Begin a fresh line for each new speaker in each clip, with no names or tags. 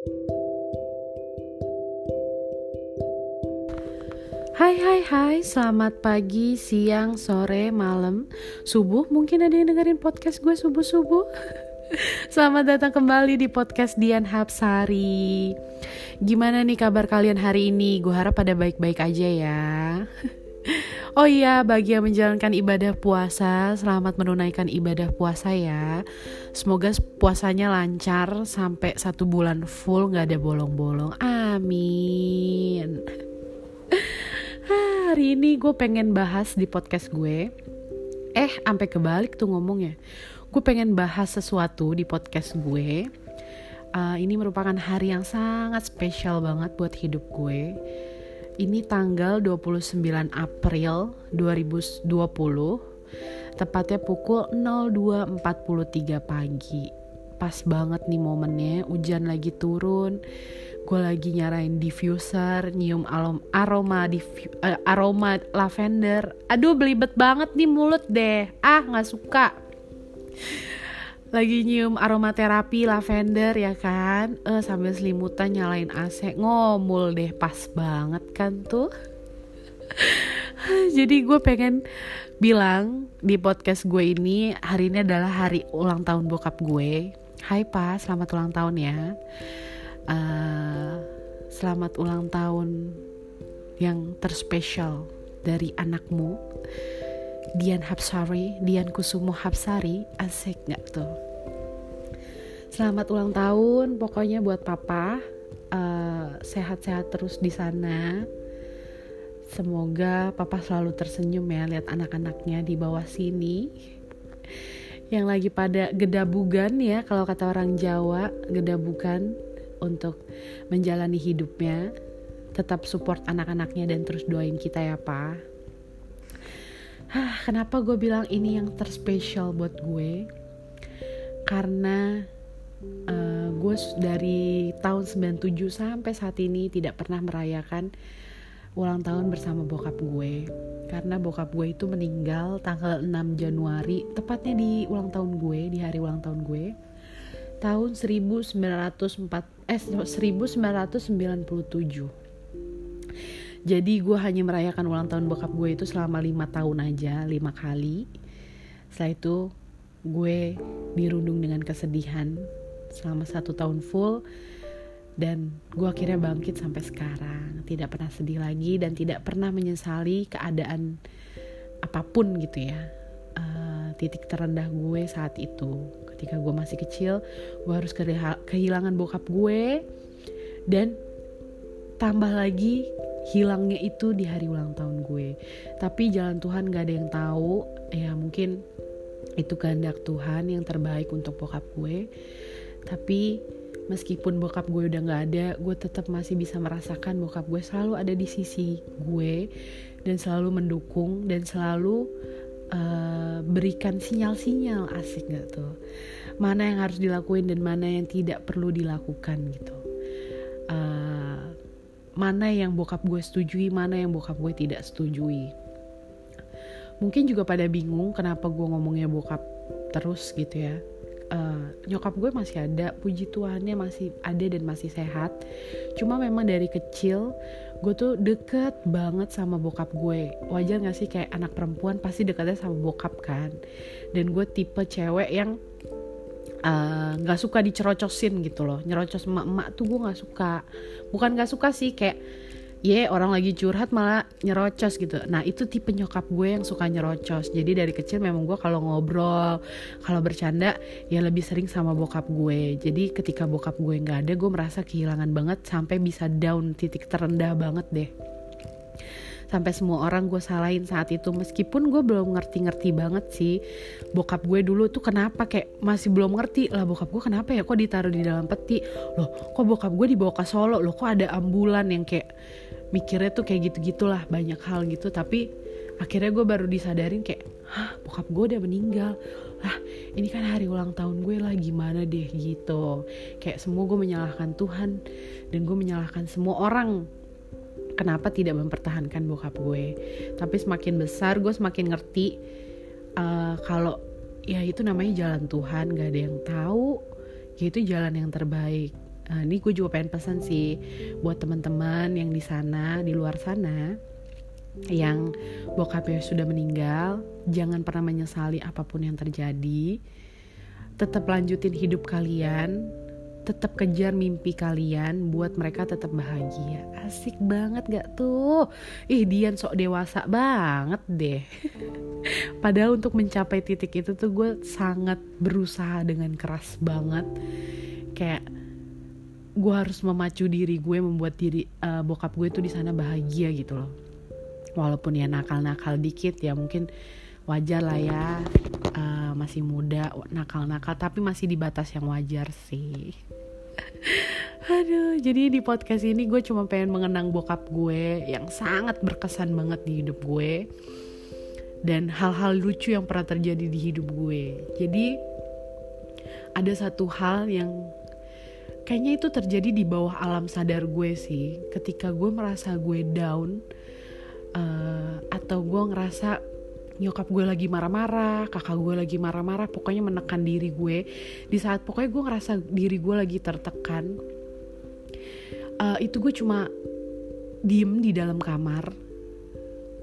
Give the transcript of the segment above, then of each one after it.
Hai hai hai, selamat pagi, siang, sore, malam, subuh Mungkin ada yang dengerin podcast gue subuh-subuh. Selamat datang kembali di podcast Dian Hapsari. Gimana nih kabar kalian hari ini? Gue harap pada baik-baik aja ya Oh iya, bagi yang menjalankan ibadah puasa, selamat menunaikan ibadah puasa ya. Semoga puasanya lancar sampai satu bulan full, gak ada bolong-bolong. Amin. Hari ini gue pengen bahas di podcast gue. Eh sampai kebalik tuh ngomongnya. Gue pengen bahas sesuatu di podcast gue. Uh, ini merupakan hari yang sangat spesial banget buat hidup gue ini tanggal 29 April 2020 tepatnya pukul 02.43 pagi. Pas banget nih momennya hujan lagi turun. Gue lagi nyarain diffuser nyium arom, aroma uh, aroma lavender. Aduh belibet banget nih mulut deh. Ah nggak suka lagi nyium aromaterapi lavender ya kan? Uh, sambil selimutan nyalain AC ngomul deh pas banget kan tuh. Jadi gue pengen bilang di podcast gue ini hari ini adalah hari ulang tahun bokap gue. Hai pa selamat ulang tahun ya. Uh, selamat ulang tahun yang terspesial dari anakmu Dian Hapsari, Dian Kusumo Hapsari, asik gak tuh? Selamat ulang tahun, pokoknya buat papa uh, sehat-sehat terus di sana. Semoga papa selalu tersenyum ya lihat anak-anaknya di bawah sini yang lagi pada gedabugan ya kalau kata orang Jawa gedabugan untuk menjalani hidupnya tetap support anak-anaknya dan terus doain kita ya pak Hah, kenapa gue bilang ini yang terspesial buat gue? Karena uh, gue dari tahun 97 sampai saat ini tidak pernah merayakan ulang tahun bersama bokap gue. Karena bokap gue itu meninggal tanggal 6 Januari tepatnya di ulang tahun gue di hari ulang tahun gue tahun 1904 eh 1997 jadi gue hanya merayakan ulang tahun bokap gue itu selama lima tahun aja lima kali. Setelah itu gue dirundung dengan kesedihan selama satu tahun full. Dan gue akhirnya bangkit sampai sekarang. Tidak pernah sedih lagi dan tidak pernah menyesali keadaan apa pun gitu ya. Uh, titik terendah gue saat itu. Ketika gue masih kecil gue harus kehilangan bokap gue. Dan tambah lagi hilangnya itu di hari ulang tahun gue. Tapi jalan Tuhan gak ada yang tahu. Ya mungkin itu kehendak Tuhan yang terbaik untuk bokap gue. Tapi meskipun bokap gue udah gak ada gue tetap masih bisa merasakan bokap gue selalu ada di sisi gue dan selalu mendukung dan selalu uh, berikan sinyal-sinyal asik gak tuh? Mana yang harus dilakuin dan mana yang tidak perlu dilakukan gitu. Uh, mana yang bokap gue setujui mana yang bokap gue tidak setujui. Mungkin juga pada bingung kenapa gue ngomongnya bokap terus gitu ya. Uh, nyokap gue masih ada puji Tuhannya masih ada dan masih sehat. Cuma memang dari kecil gue tuh deket banget sama bokap gue. Wajar gak sih kayak anak perempuan pasti deketnya sama bokap kan? Dan gue tipe cewek yang nggak uh, suka dicerocosin gitu loh. Nyerocos emak-emak tuh gue nggak suka. Bukan nggak suka sih kayak ye yeah, orang lagi curhat malah nyerocos gitu. Nah itu tipe nyokap gue yang suka nyerocos. Jadi dari kecil memang gue kalau ngobrol kalau bercanda ya lebih sering sama bokap gue. Jadi ketika bokap gue nggak ada gue merasa kehilangan banget sampai bisa down titik terendah banget deh sampai semua orang gue salahin saat itu. Meskipun gue belum ngerti-ngerti banget sih bokap gue dulu tuh kenapa kayak masih belum ngerti lah bokap gue kenapa ya? Kok ditaruh di dalam peti? Loh kok bokap gue dibawa ke Solo? Loh kok ada ambulan yang kayak mikirnya tuh kayak gitu gitulah banyak hal gitu. Tapi akhirnya gue baru disadarin kayak hah bokap gue udah meninggal. Lah ini kan hari ulang tahun gue lah gimana deh? Gitu. Kayak semua gue menyalahkan Tuhan dan gue menyalahkan semua orang kenapa tidak mempertahankan bokap gue. Tapi semakin besar gue semakin ngerti uh, kalau ya itu namanya jalan Tuhan gak ada yang tahu ya itu jalan yang terbaik. Uh, ini gue juga pengen pesan sih buat teman-teman yang di sana di luar sana yang bokapnya sudah meninggal jangan pernah menyesali apa pun yang terjadi. Tetap lanjutin hidup kalian tetap kejar mimpi kalian buat mereka tetap bahagia. Asik banget gak tuh? Ih Dian sok dewasa banget deh. Padahal untuk mencapai titik itu tuh gue sangat berusaha dengan keras banget. Kayak gue harus memacu diri gue membuat diri uh, bokap gue tuh di sana bahagia gitu loh. Walaupun ya nakal-nakal dikit ya mungkin wajar lah ya uh, masih muda nakal-nakal tapi masih di batas yang wajar sih. Aduh jadi di podcast ini gue cuma pengen mengenang bokap gue yang sangat berkesan banget di hidup gue dan hal-hal lucu yang pernah terjadi di hidup gue. Jadi ada satu hal yang kayaknya itu terjadi di bawah alam sadar gue sih ketika gue merasa gue down uh, atau gue ngerasa nyokap gue lagi marah-marah, kakak gue lagi marah-marah, pokoknya menekan diri gue. Di saat pokoknya gue ngerasa diri gue lagi tertekan, uh, itu gue cuma diem di dalam kamar,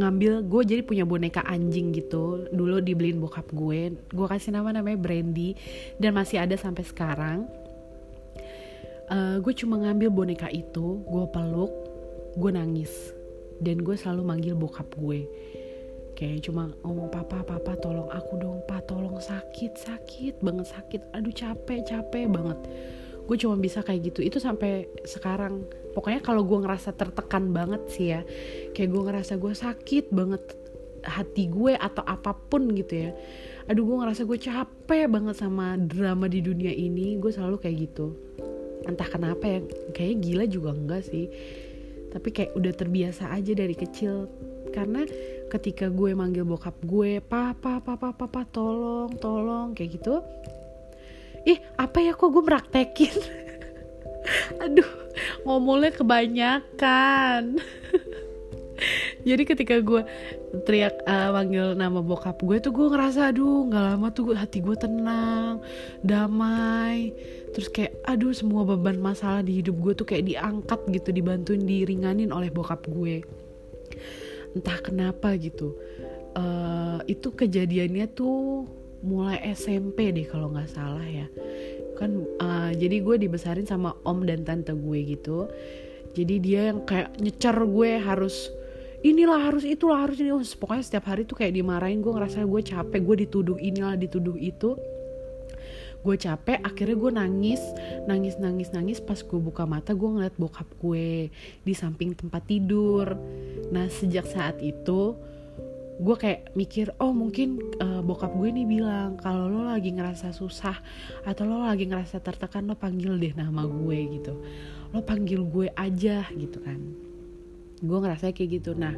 ngambil gue jadi punya boneka anjing gitu. Dulu dibeliin bokap gue, gue kasih nama namanya Brandy dan masih ada sampai sekarang. Uh, gue cuma ngambil boneka itu, gue peluk, gue nangis, dan gue selalu manggil bokap gue kayak cuma ngomong papa papa tolong aku dong pak tolong sakit sakit banget sakit. Aduh capek capek banget. Gue cuma bisa kayak gitu. Itu sampai sekarang. Pokoknya kalau gue ngerasa tertekan banget sih ya kayak gue ngerasa gue sakit banget hati gue atau apa pun gitu ya. Aduh gue ngerasa gue capek banget sama drama di dunia ini. Gue selalu kayak gitu. Entah kenapa ya kayak gila juga enggak sih tapi kayak udah terbiasa aja dari kecil. Karena ketika gue manggil bokap gue papa papa papa tolong tolong kayak gitu. Ih apa ya kok gue meraktekin? Aduh ngomongnya kebanyakan jadi ketika gue teriak uh, manggil nama bokap gue tuh gue ngerasa aduh nggak lama tuh hati gue tenang damai. Terus kayak aduh semua beban masalah di hidup gue tuh kayak diangkat gitu dibantuin diringanin oleh bokap gue. Entah kenapa gitu. Uh, itu kejadiannya tuh mulai SMP deh kalau nggak salah ya. Kan uh, jadi gue dibesarin sama om dan tante gue gitu. Jadi dia yang kayak nyecer gue harus inilah harus itulah harus ini. Oh, pokoknya setiap hari tuh kayak dimarahin. Gue ngerasa gue capek. Gue dituduh inilah dituduh itu. Gue capek akhirnya gue nangis. Nangis nangis nangis. Pas gue buka mata gue ngeliat bokap gue di samping tempat tidur. Nah sejak saat itu gue kayak mikir oh mungkin uh, bokap gue nih bilang kalau lo lagi ngerasa susah atau lo lagi ngerasa tertekan lo panggil deh nama gue gitu. Lo panggil gue aja gitu kan gue ngerasa kayak gitu. Nah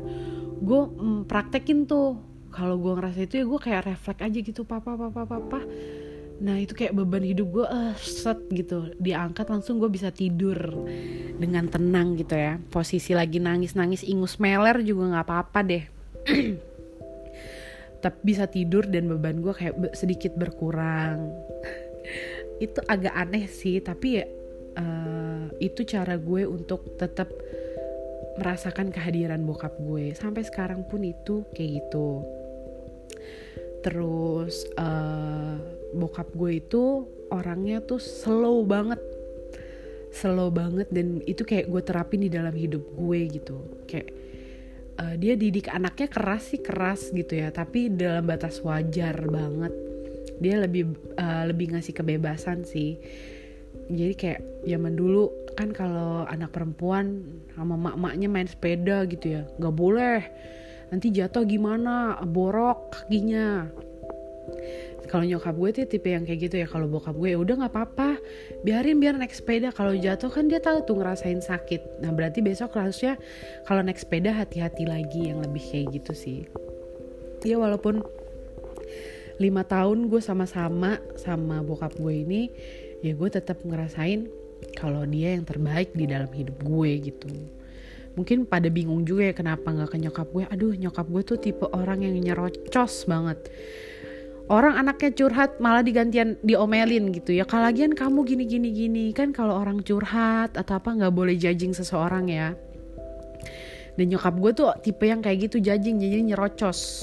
gue mm, praktekin tuh. Kalau gue ngerasa itu ya gue kayak refleks aja gitu papa papa papa Nah itu kayak beban hidup gue uh, set gitu. Diangkat langsung gue bisa tidur Dengan tenang gitu ya. Posisi lagi nangis-nangis ingus meler juga gak apa-apa deh. Tapi bisa tidur dan beban gue kayak sedikit berkurang. Itu agak aneh sih Tapi ya uh, itu cara gue untuk tetap merasakan kehadiran bokap gue. Sampai sekarang pun itu kayak gitu. Terus uh, bokap gue itu orangnya tuh slow banget. Slow banget dan itu kayak gue terapin di dalam hidup gue gitu. Kayak uh, dia didik anaknya keras sih keras gitu ya. Tapi dalam batas wajar banget. Dia lebih uh, lebih ngasih kebebasan sih. Jadi kayak zaman dulu kan kalau anak perempuan sama mak-maknya main sepeda gitu ya nggak boleh. Nanti jatuh gimana? Borok kakinya. Kalau nyokap gue tuh tipe yang kayak gitu ya kalau bokap gue ya udah nggak apa-apa biarin biar naik sepeda. Kalau jatuh kan dia tahu tuh ngerasain sakit. Nah berarti besok harusnya kalau naik sepeda hati-hati lagi yang lebih kayak gitu sih. Ya walaupun lima tahun gue sama-sama sama bokap gue ini ya gue tetap ngerasain kalau dia yang terbaik di dalam hidup gue gitu. Mungkin pada bingung juga ya kenapa nggak ke nyokap gue? Aduh nyokap gue tuh tipe orang yang nyerocos banget. Orang anaknya curhat malah digantian diomelin gitu ya. Kalau lagian kamu gini gini gini. Kan kalau orang curhat atau apa nggak boleh judging seseorang ya. Dan nyokap gue tuh tipe yang kayak gitu judging. Jadi nyerocos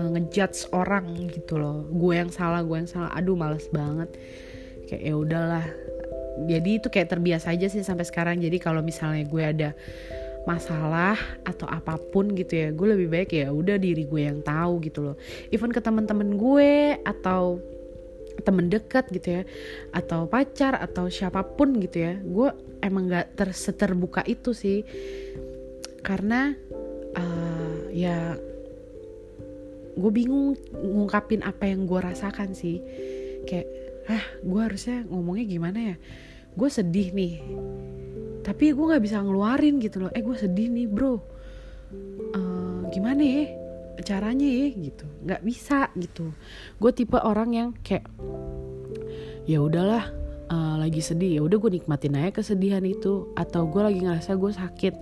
uh, ngejudge orang gitu loh. Gue yang salah gue yang salah. Aduh males banget. Kayak ya udahlah jadi itu kayak terbiasa aja sih sampai sekarang. Jadi kalau misalnya gue ada masalah atau apa pun gitu ya gue lebih baik ya udah diri gue yang tahu gitu loh. Even ke teman-teman gue atau temen dekat gitu ya atau pacar atau siapa pun gitu ya gue emang nggak terseterbuka itu sih. Karena uh, ya gue bingung ngungkapin apa yang gue rasakan sih. Kayak ah gue harusnya ngomongnya gimana ya gue sedih nih. Tapi gue nggak bisa ngeluarin gitu loh. Eh gue sedih nih bro. Uh, gimana ya? Caranya ya gitu. Nggak bisa gitu. Gue tipe orang yang kayak ya udahlah uh, lagi sedih. Ya udah gue nikmatin aja kesedihan itu. Atau gue lagi ngerasa gue sakit.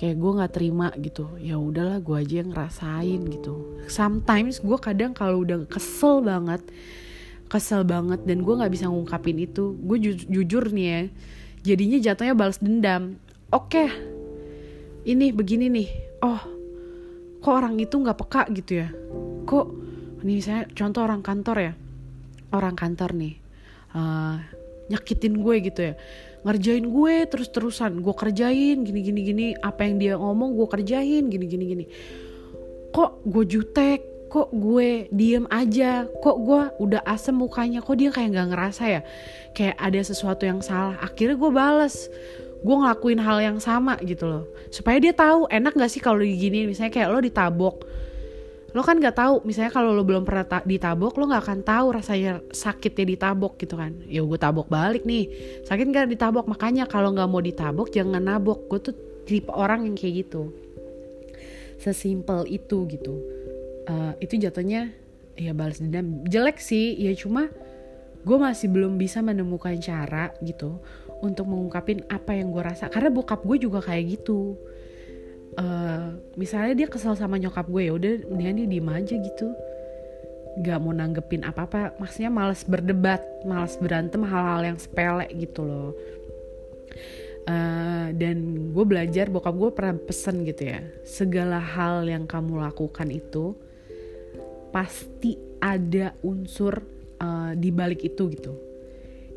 Kayak gue nggak terima gitu. Ya udahlah gue aja yang ngerasain gitu. Sometimes gue kadang kalau udah kesel banget kesel banget dan gue nggak bisa ngungkapin itu. Gue ju jujur nih ya jadinya jatuhnya balas dendam. Oke ini begini nih. Oh kok orang itu nggak peka gitu ya? Kok ini saya contoh orang kantor ya. Orang kantor nih uh, nyakitin gue gitu ya. Ngerjain gue terus terusan gue kerjain gini gini gini. Apa yang dia ngomong gue kerjain gini gini gini. Kok gue jutek kok gue diem aja? Kok gue udah asem mukanya? Kok dia kayak nggak ngerasa ya? Kayak ada sesuatu yang salah. Akhirnya gue bales. Gue ngelakuin hal yang sama gitu loh. Supaya dia tahu enak gak sih kalau gini misalnya kayak lo ditabok. Lo kan nggak tahu misalnya kalau lo belum pernah ta ditabok lo nggak akan tahu rasanya sakitnya ditabok gitu kan. Ya gue tabok balik nih. Sakit nggak ditabok? Makanya kalau nggak mau ditabok jangan nabok. Gue tuh tipe orang yang kayak gitu. Sesimpel itu gitu uh, itu jatuhnya ya balas dendam. Jelek sih ya cuma gue masih belum bisa menemukan cara gitu untuk mengungkapin apa yang gue rasa. Karena bokap gue juga kayak gitu. Uh, misalnya dia kesel sama nyokap gue ya udah mendingan dia diem aja gitu. Nggak mau nanggepin apa apa maksudnya males berdebat males berantem hal-hal yang sepele gitu loh. Uh, dan gue belajar bokap gue pernah pesen gitu ya segala hal yang kamu lakukan itu pasti ada unsur uh, di balik itu gitu.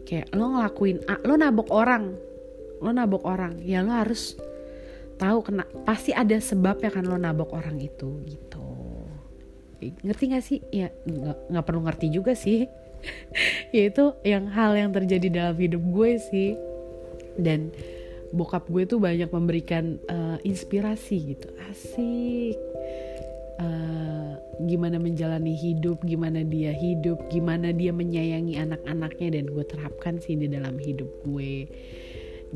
Kayak lo ngelakuin lo nabok orang. Lo nabok orang. Ya lo harus tahu kena pasti ada sebabnya kan lo nabok orang itu gitu. Ngerti gak sih? Ya nggak perlu ngerti juga sih. Ya itu yang hal yang terjadi dalam hidup gue sih. Dan bokap gue tuh banyak memberikan uh, inspirasi gitu. Asik. Uh, gimana menjalani hidup, gimana dia hidup, gimana dia menyayangi anak-anaknya dan gue terapkan sih di dalam hidup gue.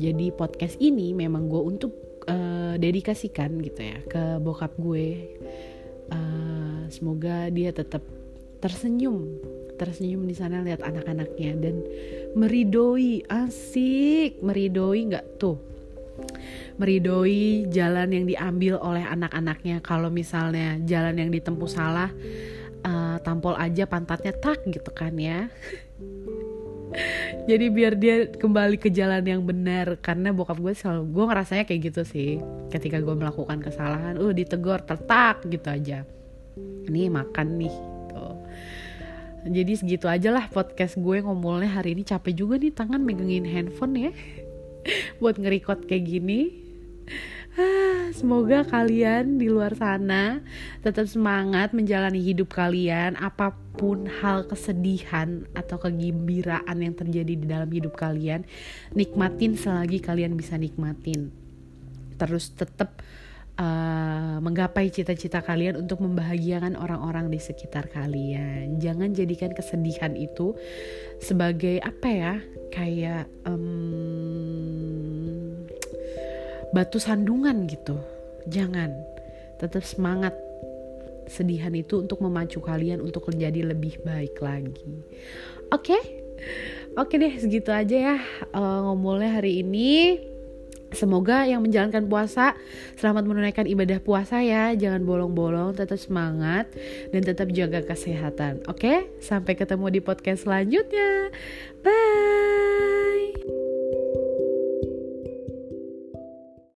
Jadi podcast ini memang gue untuk uh, dedikasikan gitu ya ke bokap gue. Uh, semoga dia tetap tersenyum, tersenyum di sana lihat anak-anaknya dan meridoi asik, meridoi nggak tuh meridoi jalan yang diambil oleh anak-anaknya. Kalau misalnya jalan yang ditempuh salah uh, tampol aja pantatnya tak gitu kan ya. Jadi biar dia kembali ke jalan yang benar karena bokap gue selalu gue ngerasanya kayak gitu sih. Ketika gue melakukan kesalahan uh ditegor tertak gitu aja. Ini makan nih gitu. jadi segitu aja lah podcast gue ngomongnya hari ini. Capek juga nih tangan megangin handphone ya buat ngerikot kayak gini. Ah, Semoga kalian di luar sana tetap semangat menjalani hidup kalian apa pun hal kesedihan atau kegembiraan yang terjadi di dalam hidup kalian nikmatin selagi kalian bisa nikmatin. Terus tetap uh, menggapai cita-cita kalian untuk membahagiakan orang-orang di sekitar kalian. Jangan jadikan kesedihan itu sebagai apa ya kayak um, batu sandungan gitu. Jangan tetap semangat sedihan itu untuk memacu kalian untuk menjadi lebih baik lagi. Oke? Okay? oke okay deh segitu aja ya uh, ngomongnya hari ini Semoga yang menjalankan puasa selamat menunaikan ibadah puasa ya. Jangan bolong-bolong, tetap semangat dan tetap jaga kesehatan. Oke, sampai ketemu di podcast selanjutnya. Bye.